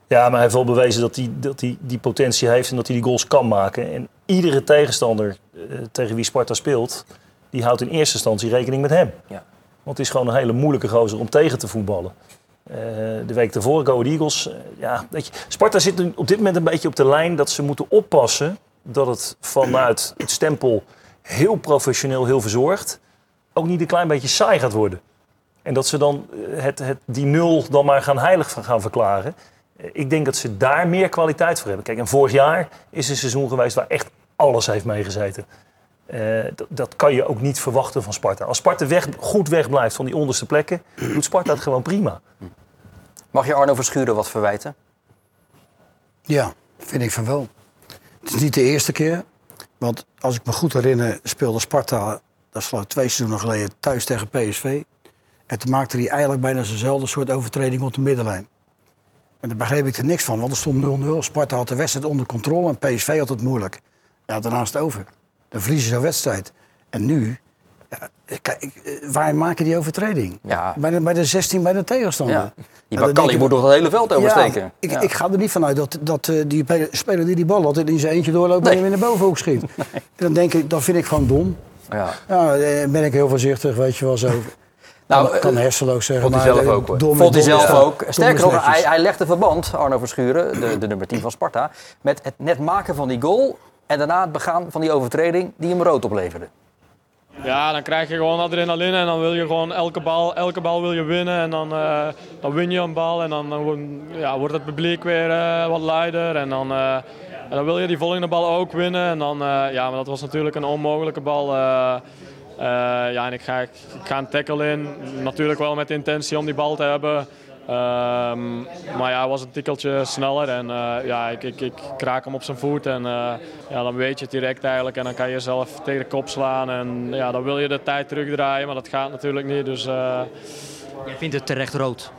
ja, maar hij heeft wel bewezen dat hij, dat hij die potentie heeft en dat hij die goals kan maken. En iedere tegenstander tegen wie Sparta speelt, die houdt in eerste instantie rekening met hem. Ja. Want het is gewoon een hele moeilijke gozer om tegen te voetballen. Eh, de week daarvoor, Go Eagles. eh, ja, weet je, Sparta zit op dit moment een beetje op de lijn dat ze moeten oppassen dat het vanuit het stempel heel professioneel, heel verzorgd, ook niet een klein beetje saai gaat worden. En dat ze dan eh, het, het, die nul dan maar gaan heilig gaan verklaren. Ik denk dat ze daar meer kwaliteit voor hebben. Kijk, en vorig jaar is een seizoen geweest waar echt alles heeft meegezeten. Eh, dat, kan je ook niet verwachten van Sparta. Als Sparta weg, goed wegblijft van die onderste plekken, doet Sparta het gewoon prima. Mag je Arno Verschuren wat verwijten? Ja, vind ik van wel. Het is niet de eerste keer. Want als ik me goed herinner, speelde Sparta, dat is twee seizoenen geleden, thuis tegen PSV. En toen maakte hij eigenlijk bijna zijnzelfde soort overtreding op de middenlijn. En daar begreep ik er niks van, want er stond 0-0. Sparta had de wedstrijd onder controle en PSV had het moeilijk. Ja, daarna is het over. Dan verliezen ze een wedstrijd. En nu, ja, kijk, eh, waar maak je die overtreding? Ja. Bij, de, bij de 16 bij de tegenstander. Ja. Die dan Bakali moet nog het hele veld oversteken. ja, ik, Ja. ik ga er niet vanuit dat, dat eh, die pe- speler die die bal had in zijn eentje doorloopt Nee. en hem in de bovenhoek schiet. Dan denk ik, dat vind ik gewoon dom. Ja. Ja, eh, ben ik heel voorzichtig, weet je wel zo. Nou, kan, kan eh, hersenloos zeggen. vond hij zelf eh, ook, Vond hij zelf ook. Sterker nog, hij, hij legde verband, Arno Verschuren, de, de nummer 10 van Sparta, met het net maken van die goal en daarna het begaan van die overtreding die hem rood opleverde. Ja, dan krijg je gewoon adrenaline en dan wil je gewoon elke bal, elke bal wil je winnen. En dan, eh, dan win je een bal en dan, dan ja, wordt het publiek weer eh, wat luider. En dan, eh, en dan wil je die volgende bal ook winnen. En dan, ja, maar dat was natuurlijk een onmogelijke bal. ja, en ik ga, ik ga een tackle in. Natuurlijk wel met de intentie om die bal te hebben. Ehm, maar ja, hij was een tikkeltje sneller en eh, ja, ik, ik, ik kraak hem op zijn voet en eh, ja, dan weet je het direct eigenlijk en dan kan je zelf tegen de kop slaan en ja, dan wil je de tijd terugdraaien, maar dat gaat natuurlijk niet. Dus eh, Jij vindt het terecht rood.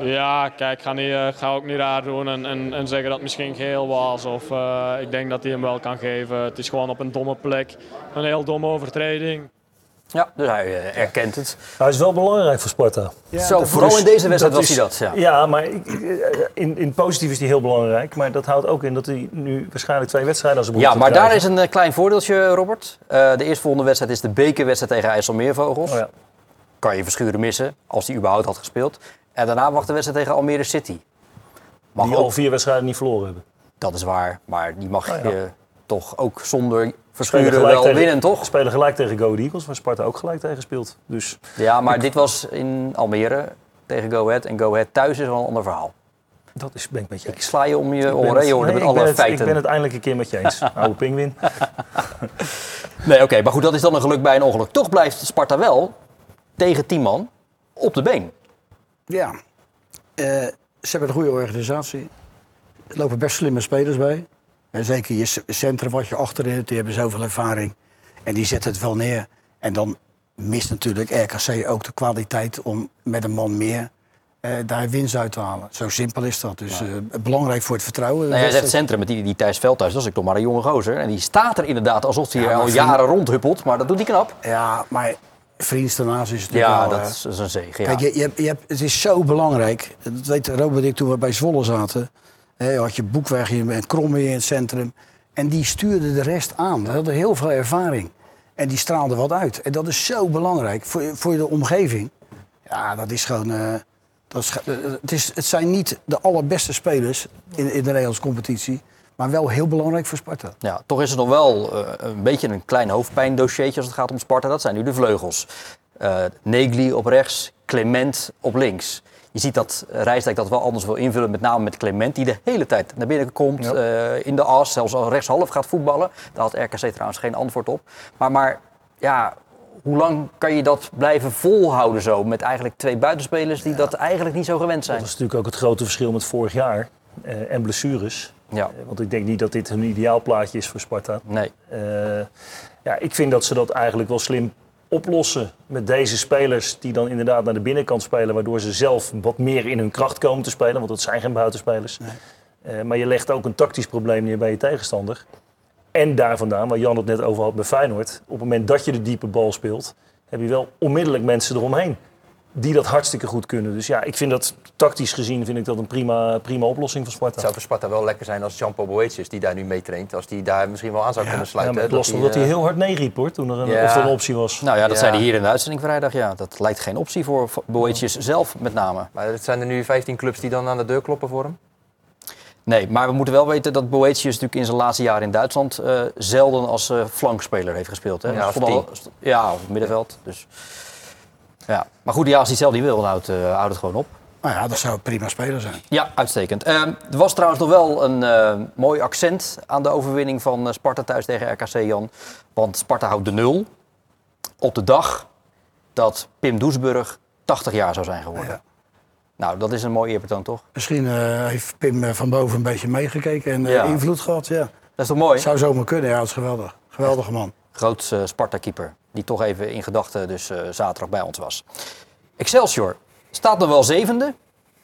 ja, kijk, ik ga, niet, ga ook niet raar doen en, en, en zeggen dat het misschien geel was of ik denk dat hij hem wel kan geven. Het is gewoon op een domme plek, een heel domme overtreding. Ja, dus hij eh, erkent het. Hij is wel belangrijk voor Sparta. Zo, vooral in deze wedstrijd was is- hij dat. Ja. Ja, maar ik- ik- in, in positief is hij heel belangrijk. Maar dat houdt ook in dat hij nu waarschijnlijk twee wedstrijden als een Ja, maar daar is een eh, klein voordeeltje, Robert. Eh, de eerstvolgende wedstrijd is de bekerwedstrijd tegen IJsselmeervogels. Oh ja. Kan je Verschuren missen, als hij überhaupt had gespeeld. En daarna wacht de wedstrijd tegen Almere City. Mag Die ook, al vier wedstrijden niet verloren hebben. dat is waar, maar die mag Oh ja. je toch ook zonder Verschuren wel tegen- winnen, toch? Spelen gelijk tegen Go Ahead Eagles, waar Sparta ook gelijk tegen speelt. Dus Ja, maar dit was in Almere tegen Go Ahead. En Go Ahead thuis is wel een ander verhaal. dat is, ben ik met je Ik sla je om je oren, je nee, met alle het- feiten. Ik ben het eindelijk een keer met je eens. Oude pingwin. Nee, oké, maar goed, dat is dan een geluk bij een ongeluk. Toch blijft Sparta wel tegen 10 man op de been. Ja, Eh, ze hebben een goede organisatie. Er lopen best slimme spelers bij. En zeker je centrum wat je achterin hebt, die hebben zoveel ervaring. En die zetten het wel neer. En dan mist natuurlijk RKC ook de kwaliteit om met een man meer eh, daar winst uit te halen. Zo simpel is dat. Dus eh, belangrijk voor het vertrouwen. Nou, jij zegt centrum met die, die Thijs Veldhuis, dat is ik toch maar een jonge gozer. En die staat er inderdaad alsof hij Ja, al jaren rondhuppelt, maar dat doet hij knap. Ja, maar vriends daarnaast is het natuurlijk Ja, wel, dat is, een zegen. Ja. Kijk, je, je hebt, je hebt, het is zo belangrijk. Dat weet Robert en ik toen we bij Zwolle zaten. Had je Boekweg hier en Kromme in het centrum. En die stuurde de rest aan. Die hadden heel veel ervaring. En die straalde wat uit. En dat is zo belangrijk voor, voor de omgeving. Ja, dat is gewoon... eh, dat is, eh, het, is, het zijn niet de allerbeste spelers in, in de Nederlandse competitie. Maar wel heel belangrijk voor Sparta. Ja, toch is het nog wel eh, een beetje een klein hoofdpijndossiertje als het gaat om Sparta. Dat zijn nu de vleugels. Negli op rechts, Clement op links. Je ziet dat Rijsdijk dat wel anders wil invullen, met name met Clement, die de hele tijd naar binnen komt, Ja. eh, in de as, zelfs al rechtshalf gaat voetballen. Daar had RKC trouwens geen antwoord op. Maar, maar ja, hoe lang kan je dat blijven volhouden zo, met eigenlijk twee buitenspelers die dat eigenlijk niet zo gewend zijn? Dat is natuurlijk ook het grote verschil met vorig jaar. eh, en blessures. Ja, Eh, Want ik denk niet dat dit een ideaal plaatje is voor Sparta. nee. Ja, ik vind dat ze dat eigenlijk wel slim oplossen met deze spelers die dan inderdaad naar de binnenkant spelen, waardoor ze zelf wat meer in hun kracht komen te spelen, want dat zijn geen buitenspelers. Eh, maar je legt ook een tactisch probleem neer bij je tegenstander. En daar vandaan, waar Jan het net over had bij Feyenoord, op het moment dat je de diepe bal speelt, heb je wel onmiddellijk mensen eromheen die dat hartstikke goed kunnen. Dus ja, ik vind dat tactisch gezien vind ik dat een prima, prima oplossing voor Sparta. Het zou voor Sparta wel lekker zijn als Jean-Paul Boetius, die daar nu meetraint, als die daar misschien wel aan zou kunnen Ja, sluiten. maar het hè, lastig dat hij eh, heel hard nee riep hoor, toen er een, Ja. of er een optie was. Nou ja, dat Ja. zei hij hier in de uitzending vrijdag. Ja, dat lijkt geen optie voor Boetjes zelf met name. Maar het zijn er nu 15 clubs die dan aan de deur kloppen voor hem. Nee, maar we moeten wel weten dat Boetius natuurlijk in zijn laatste jaar in Duitsland eh, zelden als eh, flankspeler heeft gespeeld. Hè? Ja, als Stond al- st- ja, op het middenveld. Dus. Ja. Maar goed, ja, als hij zelf niet wil, dan houdt, eh, houdt het gewoon op. Nou ja, dat zou een prima speler zijn. Ja, uitstekend. Eh, er was trouwens nog wel een eh, mooi accent aan de overwinning van eh, Sparta thuis tegen RKC Jan. Want Sparta houdt de nul op de dag dat Pim Doesburg 80 jaar zou zijn geworden. Ja. Nou, dat is een mooi eerbetoon, toch? Misschien heeft Pim van boven een beetje meegekeken en Ja. invloed gehad. Ja. Dat is toch mooi? Zou zomaar kunnen, ja, dat is geweldig. Geweldige man. Groot Sparta-keeper, die toch even in gedachten dus eh, zaterdag bij ons was. Excelsior staat nog wel zevende,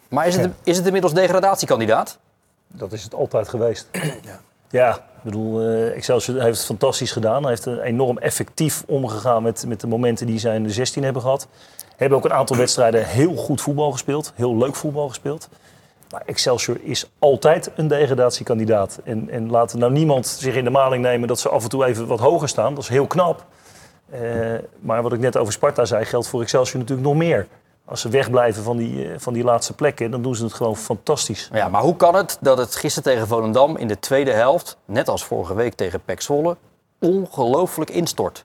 maar is het, is het inmiddels degradatiekandidaat? Dat is het altijd geweest. Ja, ja ik bedoel, eh, Excelsior heeft het fantastisch gedaan. Hij heeft enorm effectief omgegaan met, met de momenten die zij in de 16 hebben gehad. Hebben ook een aantal wedstrijden heel goed voetbal gespeeld. Heel leuk voetbal gespeeld. Maar Excelsior is altijd een degradatiekandidaat. En, en laat nou niemand zich in de maling nemen dat ze af en toe even wat hoger staan. Dat is heel knap. Eh, maar wat ik net over Sparta zei, geldt voor Excelsior natuurlijk nog meer. Als ze wegblijven van die, eh, van die laatste plekken, dan doen ze het gewoon fantastisch. Ja, maar hoe kan het dat het gisteren tegen Volendam in de tweede helft, net als vorige week tegen PEC Zwolle, ongelooflijk instort?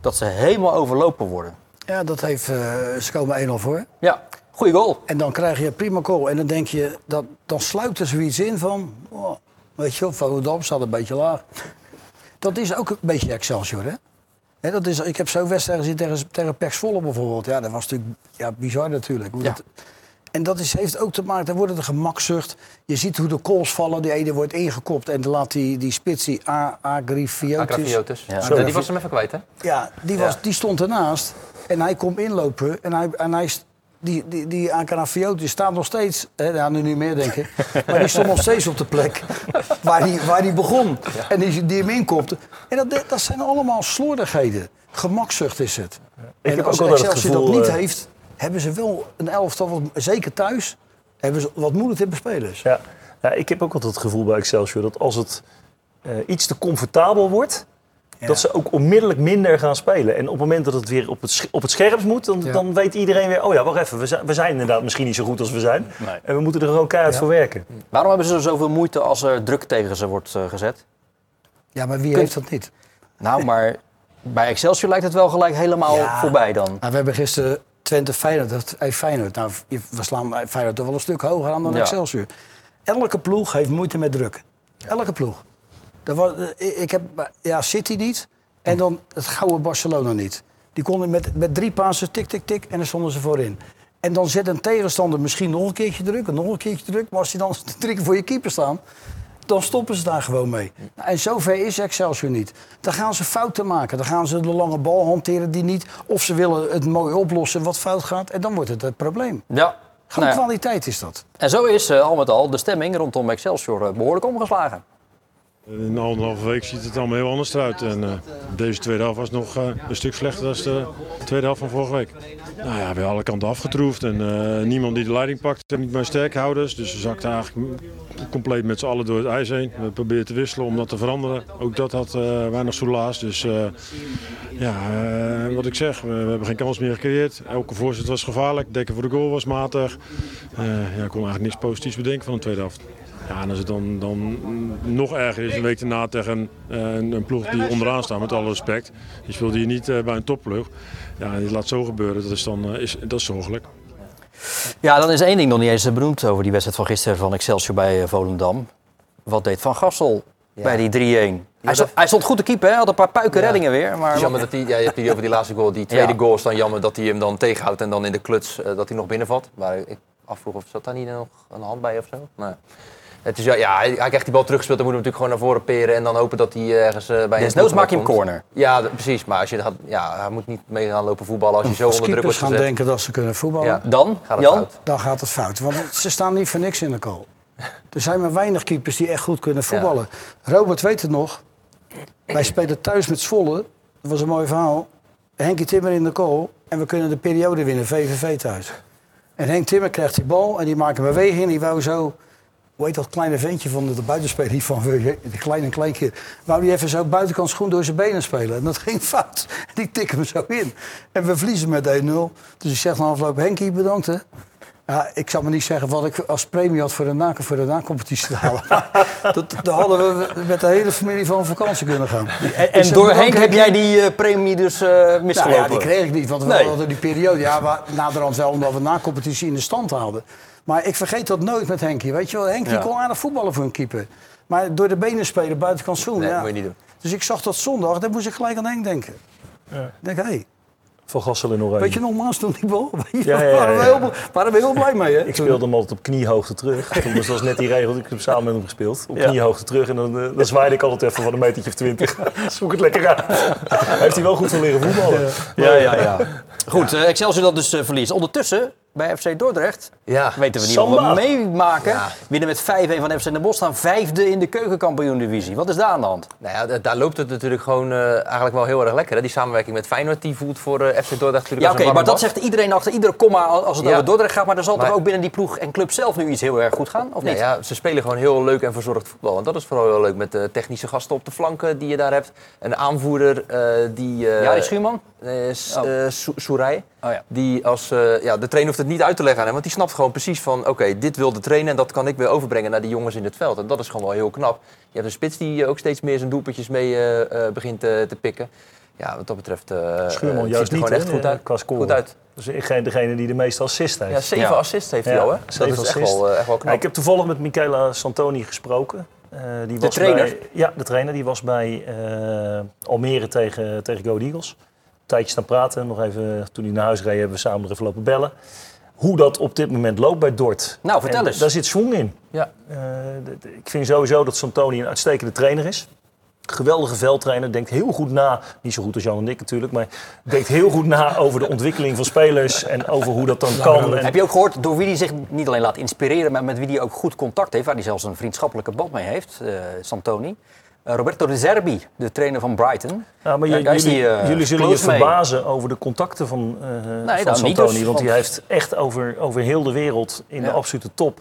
dat ze helemaal overlopen worden. Ja, dat heeft, eh, ze komen 1-0 voor. Ja, goede goal. En dan krijg je een prima goal. En dan denk je, dat, dan sluit er zoiets in van... Oh, weet je wel, Volendam staat een beetje laag. Dat is ook een beetje Excelsior, hè? Dat is, ik heb zo'n wedstrijd gezien tegen, tegen Pek Zwolle bijvoorbeeld. Ja, dat was natuurlijk ja, bizar natuurlijk. Hoe Ja. dat- en dat is, heeft ook te maken, daar wordt het een gemakzucht. Je ziet hoe de calls vallen, die ene wordt ingekopt... en dan laat die, die spits, die Agrifiotis... Ja. Die was hem even kwijt, hè? Ja, die, was, die stond ernaast. En hij komt inlopen. En, hij, en hij, die, die, die staat nog steeds... Hè, ja, nu niet meer, denk ik. Maar die stond nog steeds op de plek waar hij, waar hij begon. En die, die hem inkopte. En dat, dat zijn allemaal slordigheden. Gemakzucht is het. Ik en heb als Excelsior dat niet eh, heeft, hebben ze wel een elftal... Wat, zeker thuis, hebben ze wat moeilijk te bespelen. Ja. ja, ik heb ook altijd het gevoel bij Excelsior dat als het eh, iets te comfortabel wordt, Ja. dat ze ook onmiddellijk minder gaan spelen. En op het moment dat het weer op het, sch- op het scherpst moet, dan, Ja. dan weet iedereen weer, oh ja, wacht even, we zijn, we zijn inderdaad misschien niet zo goed als we zijn. Nee. En we moeten er gewoon keihard Ja. voor werken. Waarom hebben ze zoveel moeite als er druk tegen ze wordt eh, gezet? Ja, maar wie Kun- heeft dat niet? Nou, maar bij Excelsior lijkt het wel gelijk helemaal Ja. voorbij dan. Nou, we hebben gisteren Twente Feyenoord. Dat, hey, Feyenoord. Nou, we slaan Feyenoord toch wel een stuk hoger aan dan Ja. Excelsior. Elke ploeg heeft moeite met druk. Elke ploeg. Dat was, eh, ik heb ja, City niet en dan het gouden Barcelona niet. Die konden met, met drie passen tik, tik, tik en dan stonden ze voorin. En dan zet een tegenstander misschien nog een keertje druk en nog een keertje druk. Maar als die dan drie keer voor je keeper staan, dan stoppen ze daar gewoon mee. Nou, en zover is Excelsior niet. Dan gaan ze fouten maken. Dan gaan ze de lange bal hanteren die niet. Of ze willen het mooi oplossen wat fout gaat. En dan wordt het het probleem. Ja. Gewoon Nou ja. kwaliteit is dat. En zo is eh, al met al de stemming rondom Excelsior eh, behoorlijk omgeslagen. In een anderhalve week ziet het allemaal heel anders eruit. En eh, deze tweede helft was nog eh, een stuk slechter dan de tweede helft van vorige week. Nou ja, weer alle kanten afgetroefd en eh, niemand die de leiding pakt en niet mijn sterkhouders. Dus we zakten eigenlijk compleet met z'n allen door het ijs heen. We probeerden te wisselen om dat te veranderen. Ook dat had eh, weinig soelaas. Dus eh, ja, eh, wat ik zeg, we, we hebben geen kans meer gecreëerd. Elke voorzet was gevaarlijk, dekken voor de goal was matig. Eh, ja, ik kon eigenlijk niks positiefs bedenken van de tweede helft. Ja, en als het dan, dan nog erger is, een week daarna tegen eh, een, een ploeg die onderaan staat, met alle respect. Je speelt hier niet eh, bij een topploeg. Ja, en dit laat zo gebeuren, dat is dan eh, is, dat is zorgelijk. Ja, dan is één ding nog niet eens benoemd over die wedstrijd van gisteren van Excelsior bij Volendam. Wat deed Van Gassel bij die 3-1? Hij, stond- hij stond goed te keeper, hè? had een paar puiken Ja. reddingen weer. Het Maar is jammer dat hij, ja, je hebt hier over die laatste goal. Die tweede Ja. goal is dan jammer dat hij hem dan tegenhoudt en dan in de kluts dat hij nog binnenvalt. Maar ik afvroeg of zat daar niet nog een hand bij of zo. Nee. Het is, ja, ja, hij, krijgt die bal teruggespeeld, dan moet hij natuurlijk gewoon naar voren peren en dan hopen dat hij ergens eh, bij desnoods maak je hem corner. Ja, precies. Maar als je gaat, ja, hij moet niet mee gaan lopen voetballen als je zo onder druk wordt keepers gaan gezet. denken dat ze kunnen voetballen, Ja. Dan, Gaat het Jan? fout. dan gaat het fout. Want ze staan niet voor niks in de goal. Er zijn maar weinig keepers die echt goed kunnen voetballen. Robert weet het nog. Wij spelen thuis met Zwolle. Dat was een mooi verhaal. Henkie Timmer in de goal. En we kunnen de periode winnen, VVV thuis. En Henk Timmer krijgt die bal en die maakt een beweging. En die wou zo... Hoe heet dat kleine ventje van de buitenspeler? Die van de kleine kleinkeer. Wou die even zo buitenkant schoen door zijn benen spelen. En dat ging fout. Die tikken hem zo in. En we verliezen met 1-0. Dus ik zeg na afloop, Henkie bedankt hè. Ja, ik zal me niet zeggen wat ik als premie had voor de, na, voor de na-competitie te halen. dat, daar hadden we met de hele familie van vakantie kunnen gaan. En, door Henk heb jij die eh, premie dus eh Nou misgelopen? ja, die kreeg ik niet, want we Nee. hadden die periode. Ja, maar naderhand wel omdat we na competitie in de stand hadden. Maar ik vergeet dat nooit met Henkie. Weet je wel, Henkie Ja. kon aardig voetballen voor een keeper. Maar door de benen spelen buitenkant zoen. Nee, ja. dat moet je niet doen. Dus ik zag dat zondag, daar moest ik gelijk aan Henk denken. Ik denk, hé, hey, Van Gassel in Oranje. weet je nog Maas toen die bal? Weet je, Ja, ja, waren, we heel, waren we heel blij mee, hè? Ik speelde hem altijd op kniehoogte terug. Toen was dat net die regel. Ik heb samen met hem gespeeld. Op Ja. kniehoogte terug. En dan, eh, dan zwaaide ik altijd even van een metertje of twintig. Zoek het lekker uit. Heeft hij wel goed van leren voetballen. Ja, ja, ja. Goed, eh, Excelsior dat dus eh, verliest. Ondertussen, bij FC Dordrecht, Ja. weten we niet Samba. wat we meemaken. Ja. Winnen met 5-1 van FC Den Bosch, staan vijfde in de keukenkampioen-divisie. Wat is daar aan de hand? Nou ja, daar loopt het natuurlijk gewoon eh, eigenlijk wel heel erg lekker. Hè? Die samenwerking met Feyenoord die voelt voor eh, FC Dordrecht natuurlijk Ja, oké, maar dat zegt iedereen achter iedere komma als het Ja. over Dordrecht gaat. Maar er zal Maar- toch ook binnen die ploeg en club zelf nu iets heel erg goed gaan, of niet? Nee, ja, ze spelen gewoon heel leuk en verzorgd voetbal. En dat is vooral heel leuk met de technische gasten op de flanken die je daar hebt. Een aanvoerder eh, die... eh, Ja, die Schuurman? S- Oh. eh, Soerij. Oh ja. Die als, eh, ja, de trainer hoeft het niet uit te leggen aan hem, want die snapt gewoon precies van, oké, dit wil de trainer en dat kan ik weer overbrengen naar die jongens in het veld. En dat is gewoon wel heel knap. Je hebt een spits die eh, ook steeds meer zijn doelpuntjes mee eh, eh, begint te pikken. Ja, wat dat betreft uh, Schuurman juist er niet gewoon echt goed uit. qua scoren. Goed uit. Dus ik- degene die de meeste assist heeft. Ja, zeven Ja. assists heeft hij Ja, al, hè? zeven Dat is echt assists. wel, echt wel Ja, knap. ik heb toevallig met Michela Santoni gesproken. Eh, die was trainer? Bij, ja, de trainer. Die was bij eh, Almere tegen, tegen Go Eagles. Tijdje staan praten. Nog even, toen hij naar huis reed, hebben we samen nog even lopen bellen. Hoe dat op dit moment loopt bij Dort. Nou, vertel En eens. Daar zit zwang in. Ja. Eh, ik vind sowieso dat Santoni een uitstekende trainer is. Geweldige veldtrainer. Denkt heel goed na. Niet zo goed als Jan en ik natuurlijk. Maar denkt heel goed na over de ontwikkeling van spelers. En over hoe dat dan kan. En- Heb je ook gehoord door wie hij zich niet alleen laat inspireren, maar met wie hij ook goed contact heeft, waar hij zelfs een vriendschappelijke band mee heeft, eh, Santoni? Eh, Roberto De Zerbi, de trainer van Brighton. Ja, maar Ja, jullie, eh, jullie zullen je mee. verbazen over de contacten van, eh van niet Santoni. dus, want hij heeft echt over, over heel de wereld in de absolute top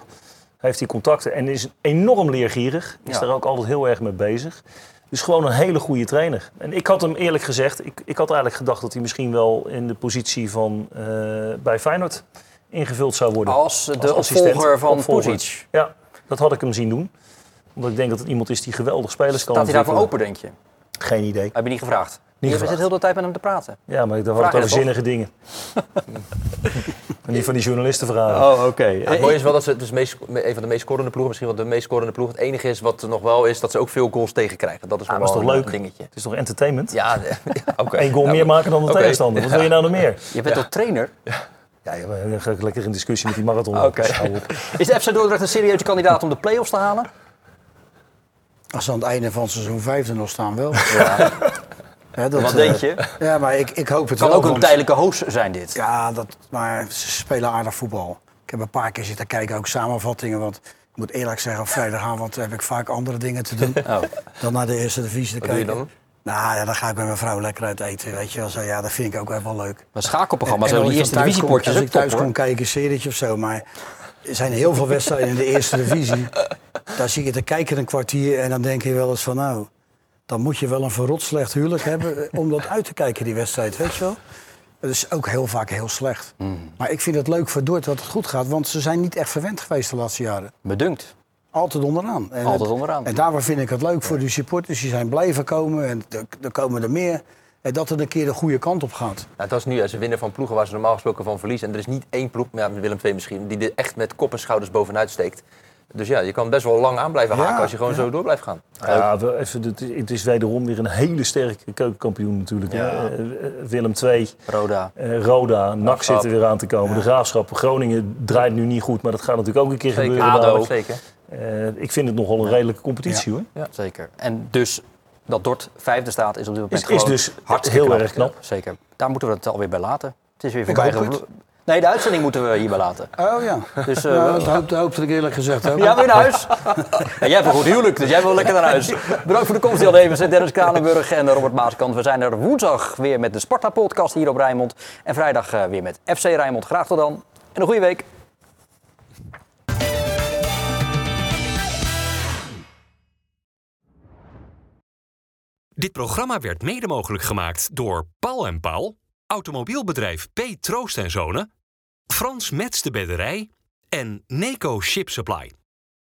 heeft hij contacten. En is enorm leergierig. Is daar ook altijd heel erg mee bezig. Dus gewoon een hele goede trainer. En ik had hem eerlijk gezegd, ik, ik had eigenlijk gedacht dat hij misschien wel in de positie van bij Feyenoord ingevuld zou worden. Als de Als assistent, opvolger van. Pusic. Ja, dat had ik hem zien doen. Omdat ik denk dat het iemand is die geweldig spelers kan Staat hij daarvoor open, denk je? Geen idee. Heb je niet gevraagd? Niet je zit heel de tijd met hem te praten. Ja, maar had je het over zinnige dingen. en niet van die journalisten vragen. Oh, oké. Ja, het mooie is wel dat ze het dus meest, een van de meest scorende ploegen, misschien wel de meest scorende ploeg. Het enige is wat er nog wel is, dat ze ook veel goals tegenkrijgen. Dat is nog maar is wel toch een leuk? dingetje. Het is toch entertainment? Ja, ja, oké. Eén goal Ja, meer maar- maken dan de tegenstander. Wat wil je nou nog meer? Je bent toch trainer? Ja, dan ga ik lekker in discussie met die marathon. Oké. Is de FC Dordrecht een serieuze kandidaat om de play-offs te halen? Als ze aan het einde van seizoen vijfde nog staan wel. Ja. Dat, Wat eh, denk je? Ja, maar ik, ik hoop het kan wel. ook een tijdelijke hoos zijn dit. Ja, dat, maar ze spelen aardig voetbal. Ik heb een paar keer zitten kijken, ook samenvattingen. Want ik moet eerlijk zeggen, op vrijdagavond heb ik vaak andere dingen te doen. Oh. Dan naar de eerste divisie te Wat doe je kijken. dan? Nou ja, dan ga ik met mijn vrouw lekker uit eten. Weet je wel. Zo, ja, dat vind ik ook wel leuk. Maar schakelprogramma's, En- en zo die eerste divisiepotjes Als ik thuis kom kijken, een serietje of zo. Maar er zijn heel veel wedstrijden in de eerste divisie. Daar zie je te kijken een kwartier en dan denk je wel eens van nou... Dan moet je wel een verrot slecht huwelijk hebben om dat uit te kijken, die wedstrijd, weet je wel. Dat is ook heel vaak heel slecht. Hmm. Maar ik vind het leuk voor Dordt dat het goed gaat, want ze zijn niet echt verwend geweest de laatste jaren. Bedunkt. Altijd onderaan. En Altijd onderaan. En daarvoor vind ik het leuk voor de supporters. Die zijn blijven komen en er komen er meer. En dat het een keer de goede kant op gaat. Nou, het was nu, hè, ze winnen van ploegen waar ze normaal gesproken van verliezen. En er is niet één ploeg, ja, Willem II misschien, die er echt met kop en schouders bovenuit steekt. Dus ja, je kan best wel lang aan blijven Ja, haken als je gewoon ja. zo door blijft gaan. Ja, we- even, het is- het is wederom weer een hele sterke keukenkampioen natuurlijk. Ja. Eh, eh, Willem II, Roda. eh, Roda, NAC zit er weer aan te komen. De Graafschap, Groningen draait nu niet goed, maar dat gaat natuurlijk ook een keer Zeker. gebeuren. ADO. Zeker. Eh, ik vind het nogal een redelijke competitie hoor. Zeker. En dus dat Dort vijfde staat is op dit moment Is- is gewoon dus hartstikke heel erg knap. Ja, zeker. Daar moeten we het alweer bij laten. Het is weer voorbij. hoop Nee, de uitzending moeten we hierbij laten. Oh ja. Dus, eh, Nou, dat hoopte, hoopte ik eerlijk gezegd ook. Ja, weer naar huis. Ja, jij hebt een goed huwelijk, dus jij wil lekker naar huis. Bedankt voor de komst, Jan Evers, Dennis Kranenburg en Robert Maaskant. We zijn er woensdag weer met de Sparta-podcast hier op Rijnmond. En vrijdag eh, weer met FC Rijnmond. Graag tot dan en een goede week. Dit programma werd mede mogelijk gemaakt door Paul en Paul, automobielbedrijf P. Troost en Zonen, Frans Mets de Bedderij en Neco Ship Supply.